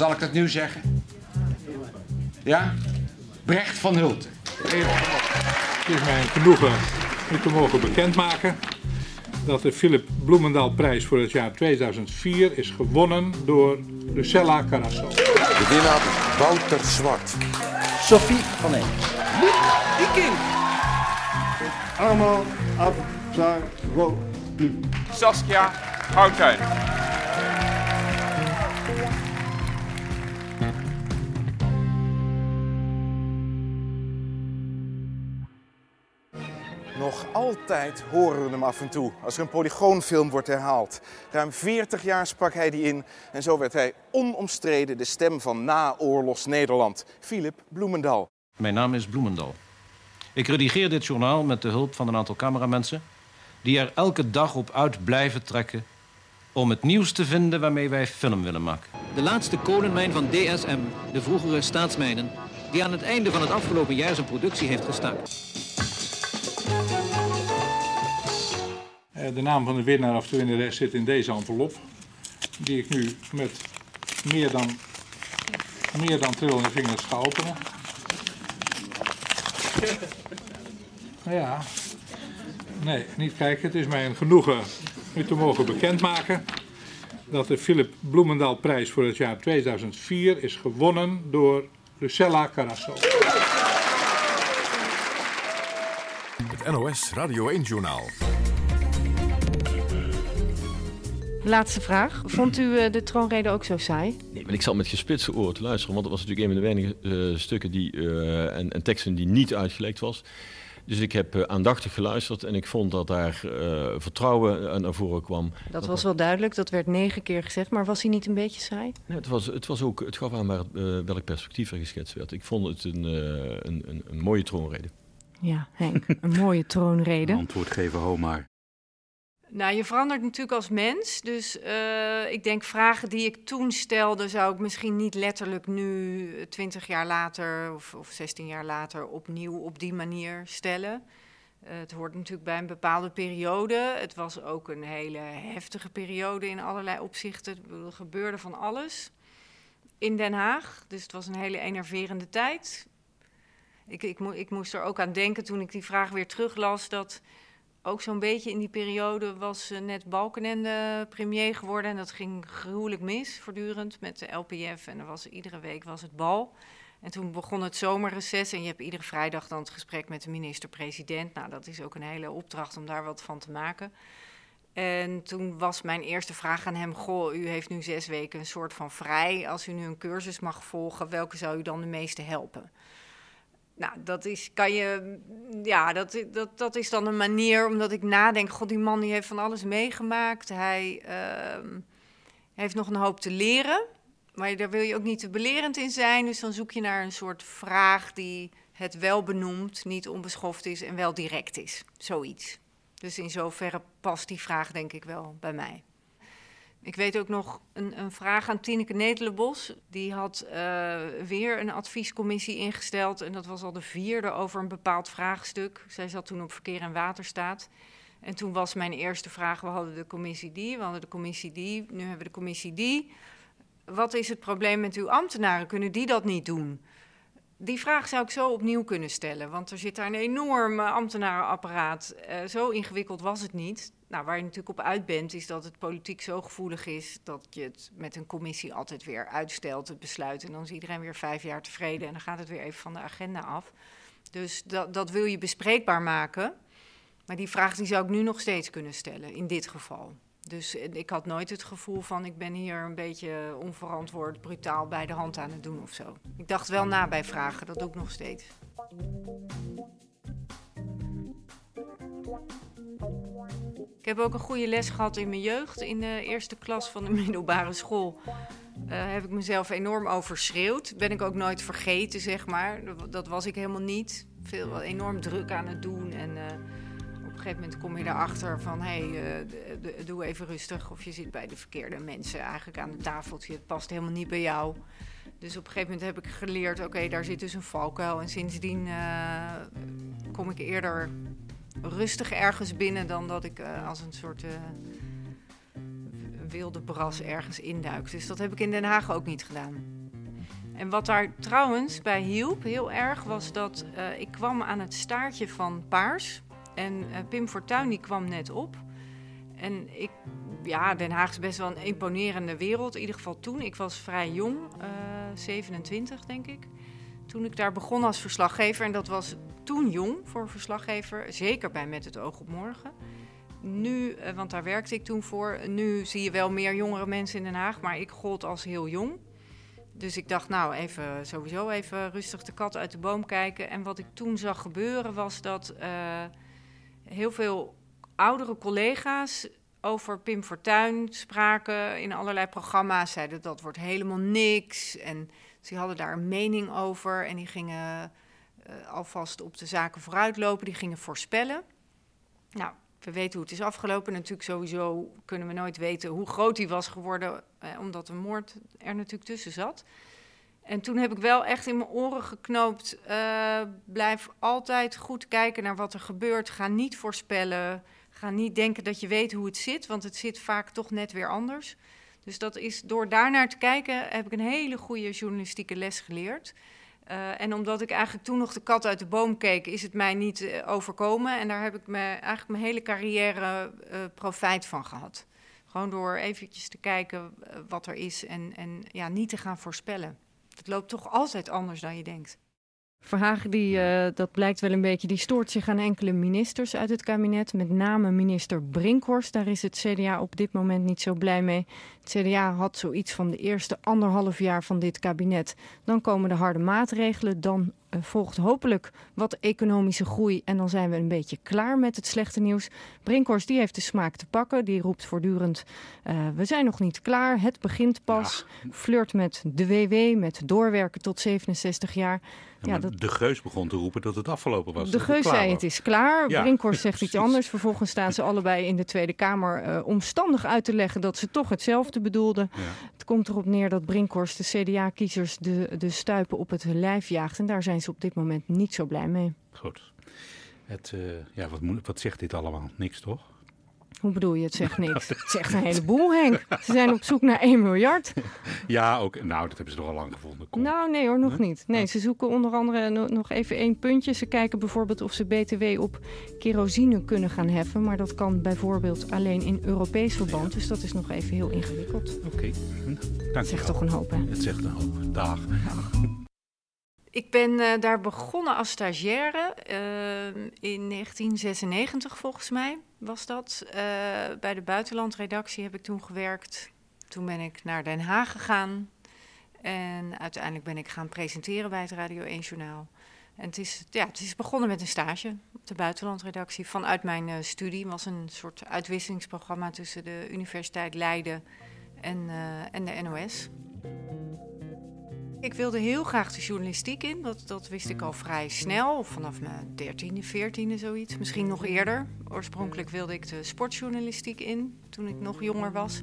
Zal ik dat nu zeggen? Ja? Brecht van Hulten. Het is mij een genoegen u te mogen bekendmaken dat de Philip Bloemendaal prijs voor het jaar 2004 is gewonnen door Lucella Carasso. De winnaar Wouter Zwart. Sophie van Eek. Iking. Allemaal af, zijn, go, nu. Saskia Houtijn. Nog altijd horen we hem af en toe als er een polygoonfilm wordt herhaald. Ruim 40 jaar sprak hij die in en zo werd hij onomstreden de stem van naoorlogs Nederland. Philip Bloemendal. Mijn naam is Bloemendal. Ik redigeer dit journaal met de hulp van een aantal cameramensen... die er elke dag op uit blijven trekken... om het nieuws te vinden waarmee wij film willen maken. De laatste kolenmijn van DSM, de vroegere staatsmijnen... die aan het einde van het afgelopen jaar zijn productie heeft gestaakt. De naam van de winnaar of de winnares zit in deze envelop. Die ik nu met meer dan, meer dan trillende vingers ga openen. Ja. Nee, niet kijken. Het is mij een genoegen u te mogen bekendmaken dat de Philip Bloemendaal prijs voor het jaar 2004 is gewonnen door Lucella Carasso. Het NOS Radio 1-journaal. Laatste vraag. Vond u eh, de troonrede ook zo saai? Nee, maar ik zat met gespitste oren te luisteren, want het was natuurlijk een van de weinige eh, stukken die, eh, en, en teksten die niet uitgelekt was. Dus ik heb aandachtig geluisterd en ik vond dat daar eh, vertrouwen naar voren kwam. Dat was wel duidelijk, dat werd negen keer gezegd, maar was hij niet een beetje saai? Nee, het, was, het, was ook, het gaf aan waar, het, eh, welk perspectief er geschetst werd. Ik vond het een, eh, een, een, een mooie troonrede. Ja, Henk, een mooie troonrede. Antwoord geven, ho maar. Nou, je verandert natuurlijk als mens. Dus eh, ik denk vragen die ik toen stelde, zou ik misschien niet letterlijk nu, eh, twintig jaar later of, of 16 jaar later, opnieuw op die manier stellen. Eh, het hoort natuurlijk bij een bepaalde periode. Het was ook een hele heftige periode in allerlei opzichten. Er gebeurde van alles in Den Haag. Dus het was een hele enerverende tijd. Ik, ik, ik moest er ook aan denken toen ik die vraag weer teruglas. Dat ook zo'n beetje in die periode was net Balkenende premier geworden. En dat ging gruwelijk mis voortdurend met de LPF. En er was, iedere week was het bal. En toen begon het zomerreces en je hebt iedere vrijdag dan het gesprek met de minister-president. Nou, dat is ook een hele opdracht om daar wat van te maken. En toen was mijn eerste vraag aan hem: Goh, u heeft nu zes weken een soort van vrij. Als u nu een cursus mag volgen, welke zou u dan de meeste helpen? Nou, dat is, kan je, ja, dat, dat, dat is dan een manier omdat ik nadenk: God, die man die heeft van alles meegemaakt. Hij ehm, heeft nog een hoop te leren. Maar daar wil je ook niet te belerend in zijn. Dus dan zoek je naar een soort vraag die het wel benoemt, niet onbeschoft is en wel direct is. Zoiets. Dus in zoverre past die vraag denk ik wel bij mij. Ik weet ook nog een, een vraag aan Tineke Netelenbos. Die had eh, weer een adviescommissie ingesteld. En dat was al de vierde over een bepaald vraagstuk. Zij zat toen op verkeer en waterstaat. En toen was mijn eerste vraag: we hadden de commissie die, we hadden de commissie die, nu hebben we de commissie die. Wat is het probleem met uw ambtenaren? Kunnen die dat niet doen? Die vraag zou ik zo opnieuw kunnen stellen, want er zit daar een enorm eh, ambtenarenapparaat. Eh, zo ingewikkeld was het niet. Nou, waar je natuurlijk op uit bent, is dat het politiek zo gevoelig is dat je het met een commissie altijd weer uitstelt, het besluit. En dan is iedereen weer vijf jaar tevreden en dan gaat het weer even van de agenda af. Dus dat, dat wil je bespreekbaar maken. Maar die vraag die zou ik nu nog steeds kunnen stellen, in dit geval. Dus eh, ik had nooit het gevoel van ik ben hier een beetje onverantwoord, brutaal bij de hand aan het doen of zo. Ik dacht wel na bij vragen, dat doe ik nog steeds. Ik heb ook een goede les gehad in mijn jeugd. In de eerste klas van de middelbare school eh, heb ik mezelf enorm overschreeuwd. Ben ik ook nooit vergeten, zeg maar. Dat, was ik helemaal niet. Veel enorm druk aan het doen en... eh, een gegeven moment kom je erachter van hé, hey, uh, doe even rustig. Of je zit bij de verkeerde mensen eigenlijk aan het tafeltje. Het past helemaal niet bij jou. Dus op een gegeven moment heb ik geleerd, oké, daar zit dus een valkuil. En sindsdien uh, kom ik eerder rustig ergens binnen dan dat ik uh, als een soort wilde bras ergens induikt. Dus dat heb ik in Den Haag ook niet gedaan. En wat daar trouwens bij hielp, heel erg, was dat ik kwam aan het staartje van Paars. En uh, Pim Fortuyn die kwam net op. En ik, ja, Den Haag is best wel een imponerende wereld. In ieder geval toen. Ik was vrij jong, uh, 27 denk ik. Toen ik daar begon als verslaggever. En dat was toen jong voor verslaggever. Zeker bij Met het Oog op Morgen. Nu, want daar werkte ik toen voor. Nu zie je wel meer jongere mensen in Den Haag. Maar ik gold als heel jong. Dus ik dacht, nou, even sowieso even rustig de kat uit de boom kijken. En wat ik toen zag gebeuren was dat heel veel oudere collega's over Pim Fortuyn spraken in allerlei programma's. Zeiden dat wordt helemaal niks. En ze hadden daar een mening over. En die gingen uh, alvast op de zaken vooruitlopen. Die gingen voorspellen. Nou, we weten hoe het is afgelopen. Natuurlijk sowieso kunnen we nooit weten hoe groot hij was geworden, eh, omdat een moord er natuurlijk tussen zat. En toen heb ik wel echt in mijn oren geknoopt, uh, blijf altijd goed kijken naar wat er gebeurt. Ga niet voorspellen, ga niet denken dat je weet hoe het zit, want het zit vaak toch net weer anders. Dus dat is, door daarnaar te kijken heb ik een hele goede journalistieke les geleerd. Uh, en omdat ik eigenlijk toen nog de kat uit de boom keek, is het mij niet uh, overkomen. En daar heb ik me, eigenlijk mijn hele carrière profijt van gehad. Gewoon door eventjes te kijken wat er is en, en ja, niet te gaan voorspellen. Het loopt toch altijd anders dan je denkt. Verhagen, die, uh, dat blijkt wel een beetje, die stoort zich aan enkele ministers uit het kabinet. Met name minister Brinkhorst. Daar is het CDA op dit moment niet zo blij mee. Het CDA had zoiets van de eerste anderhalf jaar van dit kabinet. Dan komen de harde maatregelen. Dan uh, volgt hopelijk wat economische groei. En dan zijn we een beetje klaar met het slechte nieuws. Brinkhorst die heeft de smaak te pakken. Die roept voortdurend, uh, we zijn nog niet klaar. Het begint pas. Ja. Flirt met de WW, met doorwerken tot 67 jaar. Ja, dat... De Geus begon te roepen dat het afgelopen was. De Geus zei het is klaar. Ja. Brinkhorst zegt iets anders. Vervolgens staan ze allebei in de Tweede Kamer uh, omstandig uit te leggen dat ze toch hetzelfde bedoelden. Ja. Het komt erop neer dat Brinkhorst de CDA-kiezers de, de stuipen op het lijf jaagt. En daar zijn ze op dit moment niet zo blij mee. Goed. Het, uh, ja, wat, wat zegt dit allemaal? Niks toch? Hoe bedoel je, het zegt niks? Het zegt een heleboel, Henk. Ze zijn op zoek naar 1 miljard. Ja, ook. Nou, dat hebben ze toch al lang gevonden. Kom. Nou, nee hoor, nog niet. Nee, ze zoeken onder andere nog even één puntje. Ze kijken bijvoorbeeld of ze BTW op kerosine kunnen gaan heffen. Maar dat kan bijvoorbeeld alleen in Europees verband. Dus dat is nog even heel ingewikkeld. Oké, okay. dank Het zegt toch een hoop, hè? Het zegt een hoop. Dag. Dag. Ik ben uh, daar begonnen als stagiaire uh, in 1996 volgens mij was dat. Uh, bij de buitenlandredactie heb ik toen gewerkt. Toen ben ik naar Den Haag gegaan en uiteindelijk ben ik gaan presenteren bij het Radio 1 Journaal. En het is, ja, het is begonnen met een stage op de buitenlandredactie vanuit mijn studie. Het was een soort uitwisselingsprogramma tussen de Universiteit Leiden en, en de NOS. Ik wilde heel graag de journalistiek in. Dat, dat wist ik al vrij snel, vanaf mijn dertiende, veertiende zoiets. Misschien nog eerder. Oorspronkelijk wilde ik de sportjournalistiek in, toen ik nog jonger was.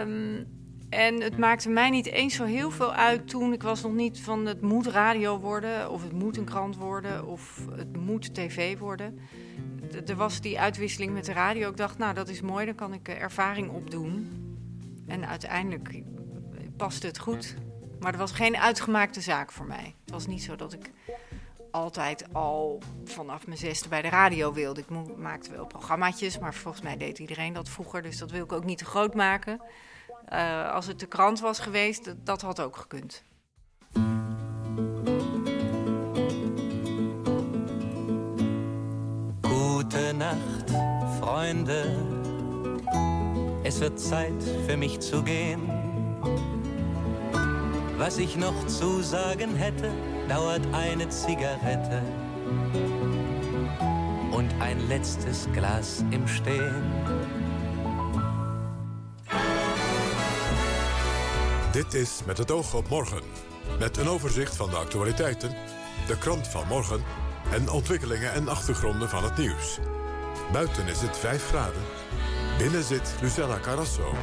Um, en het maakte mij niet eens zo heel veel uit toen. Ik was nog niet van het moet radio worden, of het moet een krant worden, of het moet tv worden. Er was die uitwisseling met de radio. Ik dacht, nou dat is mooi, dan kan ik ervaring opdoen. En uiteindelijk paste het goed. Maar er was geen uitgemaakte zaak voor mij. Het was niet zo dat ik altijd al vanaf mijn zesde bij de radio wilde. Ik maakte wel programmaatjes, maar volgens mij deed iedereen dat vroeger. Dus dat wil ik ook niet te groot maken. Uh, als het de krant was geweest, dat, dat had ook gekund. Nacht, Freunde. Es wird Zeit für mich zu gehen. Was ich noch zu sagen hätte, dauert eine Zigarette und ein letztes Glas im Stehen. Dit is Met het oog op morgen. Met een overzicht van de actualiteiten, de krant van morgen... en ontwikkelingen en achtergronden van het nieuws. Buiten is het 5 graden. Binnen zit Lucella Carrasso.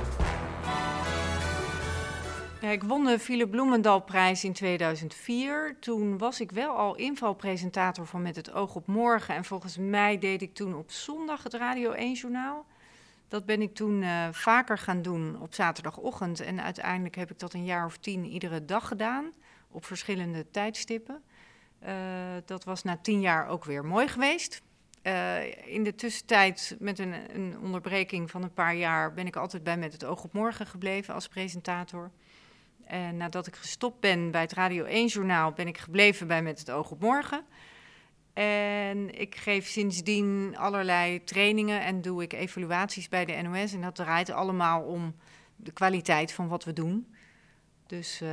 Ik won de Philip Bloemendal-prijs in 2004. Toen was ik wel al invalpresentator van Met het Oog op Morgen. En volgens mij deed ik toen op zondag het Radio 1-journaal. dat ben ik toen uh, vaker gaan doen op zaterdagochtend. En uiteindelijk heb ik dat een jaar of tien iedere dag gedaan, op verschillende tijdstippen. Uh, dat was na tien jaar ook weer mooi geweest. Uh, in de tussentijd, met een, een, onderbreking van een paar jaar, ben ik altijd bij Met het Oog op Morgen gebleven als presentator. En nadat ik gestopt ben bij het Radio 1-journaal, ben ik gebleven bij Met het Oog op Morgen. En ik geef sindsdien allerlei trainingen en doe ik evaluaties bij de NOS. En dat draait allemaal om de kwaliteit van wat we doen. Dus uh,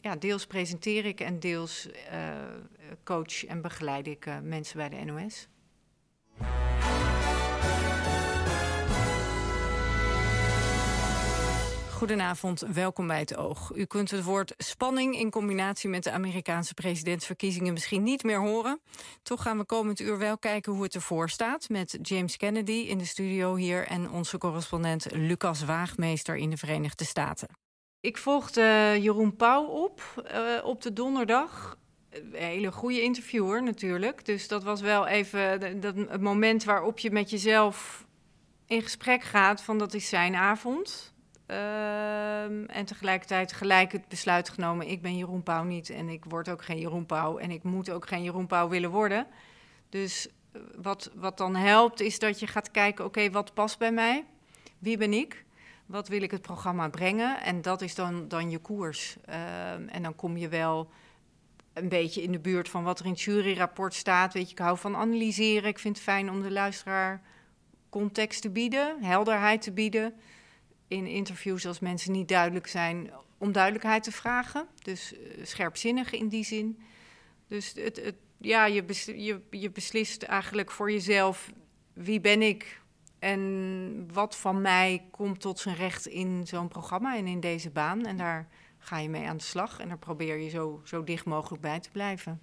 ja, deels presenteer ik en deels uh, coach en begeleid ik uh, mensen bij de NOS. Goedenavond, welkom bij het Oog. U kunt het woord spanning in combinatie met de Amerikaanse presidentsverkiezingen misschien niet meer horen. Toch gaan we komend uur wel kijken hoe het ervoor staat met James Kennedy in de studio hier en onze correspondent Lucas Waagmeester in de Verenigde Staten. Ik volgde Jeroen Pauw op uh, op de donderdag. Een hele goede interviewer natuurlijk. Dus dat was wel even dat, het moment waarop je met jezelf in gesprek gaat van dat is zijn avond. Um, en tegelijkertijd gelijk het besluit genomen: ik ben Jeroen Pauw niet en ik word ook geen Jeroen Pauw en ik moet ook geen Jeroen Pauw willen worden. Dus eh, wat, wat dan helpt is dat je gaat kijken: oké, wat past bij mij? Wie ben ik? Wat wil ik het programma brengen? En dat is dan, dan je koers. Um, en dan kom je wel een beetje in de buurt van wat er in het juryrapport staat. Weet je, ik hou van analyseren. Ik vind het fijn om de luisteraar context te bieden, helderheid te bieden in interviews als mensen niet duidelijk zijn, om duidelijkheid te vragen. Dus uh, scherpzinnig in die zin. Dus het, het, ja, je, je, je beslist eigenlijk voor jezelf wie ben ik en wat van mij komt tot zijn recht in zo'n programma en in deze baan. En daar ga je mee aan de slag en daar probeer je zo, zo dicht mogelijk bij te blijven.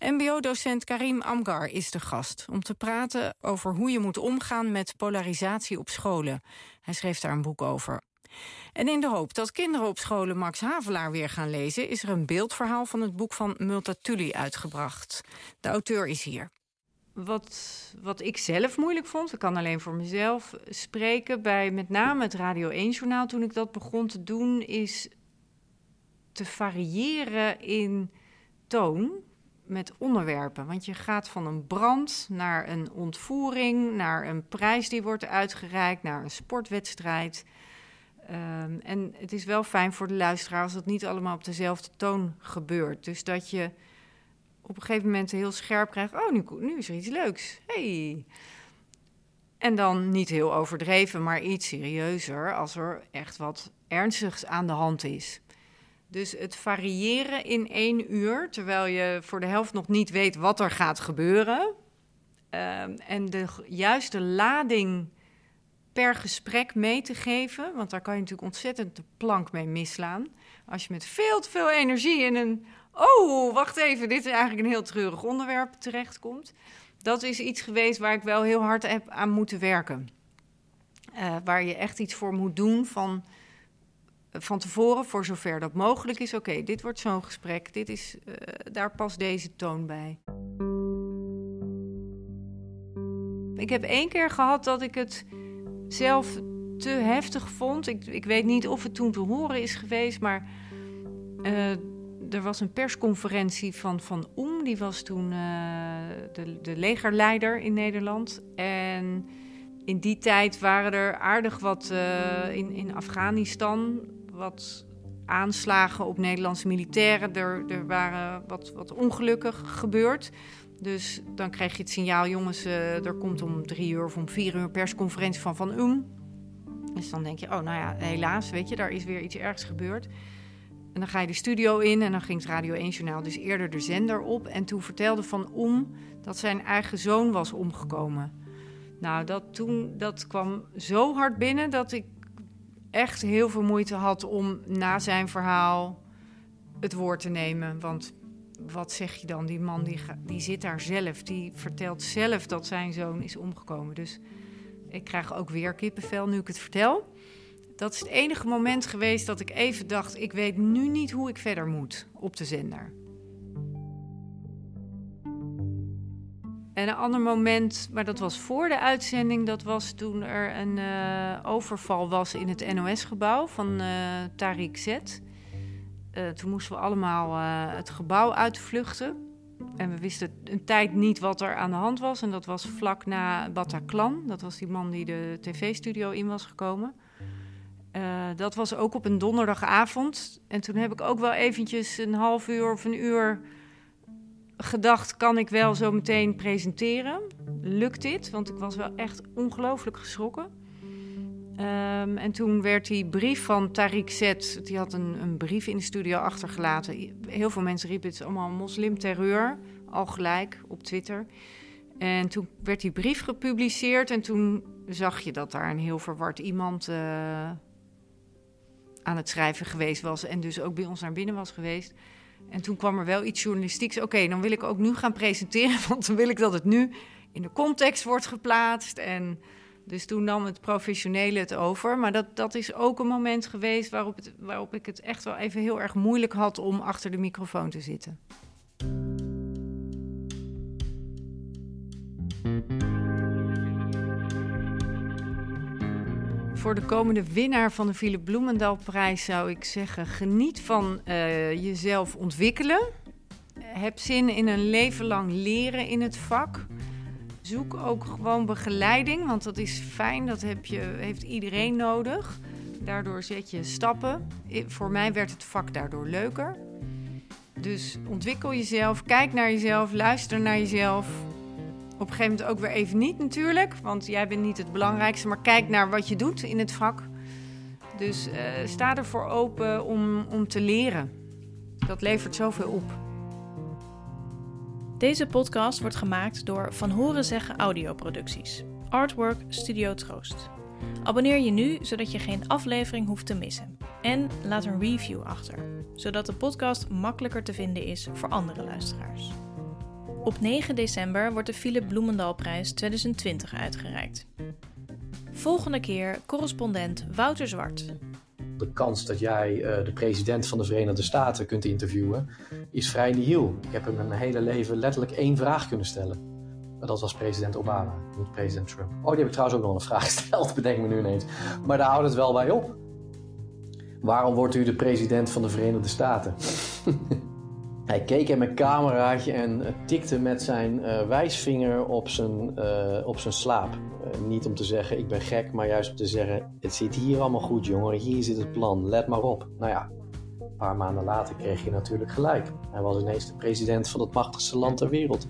MBO-docent Karim Amgar is de gast om te praten over hoe je moet omgaan met polarisatie op scholen. Hij schreef daar een boek over. En in de hoop dat kinderen op scholen Max Havelaar weer gaan lezen, is er een beeldverhaal van het boek van Multatuli uitgebracht. De auteur is hier. Wat, wat ik zelf moeilijk vond, ik kan alleen voor mezelf spreken, bij met name het Radio 1-journaal toen ik dat begon te doen, is te variëren in toon met onderwerpen. Want je gaat van een brand naar een ontvoering, naar een prijs die wordt uitgereikt, naar een sportwedstrijd. Um, en het is wel fijn voor de luisteraar als het niet allemaal op dezelfde toon gebeurt. Dus dat je op een gegeven moment heel scherp krijgt: oh, nu, nu is er iets leuks. Hey. En dan niet heel overdreven, maar iets serieuzer als er echt wat ernstigs aan de hand is. Dus het variëren in één uur, terwijl je voor de helft nog niet weet wat er gaat gebeuren. Uh, en de juiste lading per gesprek mee te geven, want daar kan je natuurlijk ontzettend de plank mee misslaan. Als je met veel te veel energie in een, oh, wacht even, dit is eigenlijk een heel treurig onderwerp terechtkomt. Dat is iets geweest waar ik wel heel hard heb aan moeten werken. Uh, waar je echt iets voor moet doen van van tevoren, voor zover dat mogelijk is, oké, dit wordt zo'n gesprek, dit is, uh, daar past deze toon bij. Ik heb één keer gehad dat ik het zelf te heftig vond. Ik, ik weet niet of het toen te horen is geweest, maar uh, er was een persconferentie van Van Oem. Die was toen uh, de, de legerleider in Nederland. En in die tijd waren er aardig wat in, in Afghanistan wat aanslagen op Nederlandse militairen. Er, er waren wat, wat ongelukken gebeurd. Dus dan krijg je het signaal, jongens, uh, er komt om drie uur of om vier uur persconferentie van Van Um. Dus dan denk je, oh nou ja, helaas, weet je, daar is weer iets ergs gebeurd. En dan ga je de studio in en dan ging het Radio 1-journaal dus eerder de zender op. En toen vertelde Van Om dat zijn eigen zoon was omgekomen. Nou, dat, toen, dat kwam zo hard binnen dat ik echt heel veel moeite had om na zijn verhaal het woord te nemen. Want wat zeg je dan? Die man die, die zit daar zelf. Die vertelt zelf dat zijn zoon is omgekomen. Dus ik krijg ook weer kippenvel nu ik het vertel. Dat is het enige moment geweest dat ik even dacht: ik weet nu niet hoe ik verder moet op de zender. En een ander moment, maar dat was voor de uitzending, dat was toen er een uh, overval was in het NOS-gebouw van uh, Tariq Z. Uh, toen moesten we allemaal het gebouw uitvluchten. En we wisten een tijd niet wat er aan de hand was. En dat was vlak na Bataclan. Dat was die man die de tv-studio in was gekomen. dat was ook op een donderdagavond. En toen heb ik ook wel eventjes een half uur of een uur gedacht, kan ik wel zo meteen presenteren? Lukt dit? Want ik was wel echt ongelooflijk geschrokken. Um, en toen werd die brief van Tariq Z, die had een, een, brief in de studio achtergelaten. Heel veel mensen riepen, het allemaal moslimterreur, al gelijk op Twitter. En toen werd die brief gepubliceerd en toen zag je dat daar een heel verward iemand uh, aan het schrijven geweest was. En dus ook bij ons naar binnen was geweest. En toen kwam er wel iets journalistieks. Oké, dan wil ik ook nu gaan presenteren, want dan wil ik dat het nu in de context wordt geplaatst. En dus toen nam het professionele het over. Maar dat, dat is ook een moment geweest waarop, waarop ik het echt wel even heel erg moeilijk had om achter de microfoon te zitten. Voor de komende winnaar van de Philip Bloemendaalprijs zou ik zeggen: geniet van uh, jezelf ontwikkelen. Heb zin in een leven lang leren in het vak. Zoek ook gewoon begeleiding, want dat is fijn. Dat heb je, heeft iedereen nodig. Daardoor zet je stappen. Voor mij werd het vak daardoor leuker. Dus ontwikkel jezelf, kijk naar jezelf, luister naar jezelf. Op een gegeven moment ook weer even niet natuurlijk, want jij bent niet het belangrijkste, maar kijk naar wat je doet in het vak. Dus uh, sta ervoor open om, om te leren. Dat levert zoveel op. Deze podcast wordt gemaakt door Van Horen Zeggen Audioproducties. Artwork Studio Troost. Abonneer je nu, zodat je geen aflevering hoeft te missen. En laat een review achter, zodat de podcast makkelijker te vinden is voor andere luisteraars. Op 9 december wordt de Philip Bloemendalprijs 2020 uitgereikt. Volgende keer correspondent Wouter Zwart. De kans dat jij uh, de president van de Verenigde Staten kunt interviewen is vrij nihil. Ik heb hem in mijn hele leven letterlijk één vraag kunnen stellen. Maar dat was president Obama, niet president Trump. Oh, die heb ik trouwens ook nog een vraag gesteld, bedenk me nu ineens. Maar daar houdt het wel bij op. Waarom wordt u de president van de Verenigde Staten? Hij keek in mijn cameraatje en eh, tikte met zijn uh, wijsvinger op zijn, uh, op zijn slaap. niet om te zeggen ik ben gek, maar juist om te zeggen het zit hier allemaal goed jongen, hier zit het plan, let maar op. Nou ja, een paar maanden later kreeg je natuurlijk gelijk. Hij was ineens de president van het machtigste land ter wereld.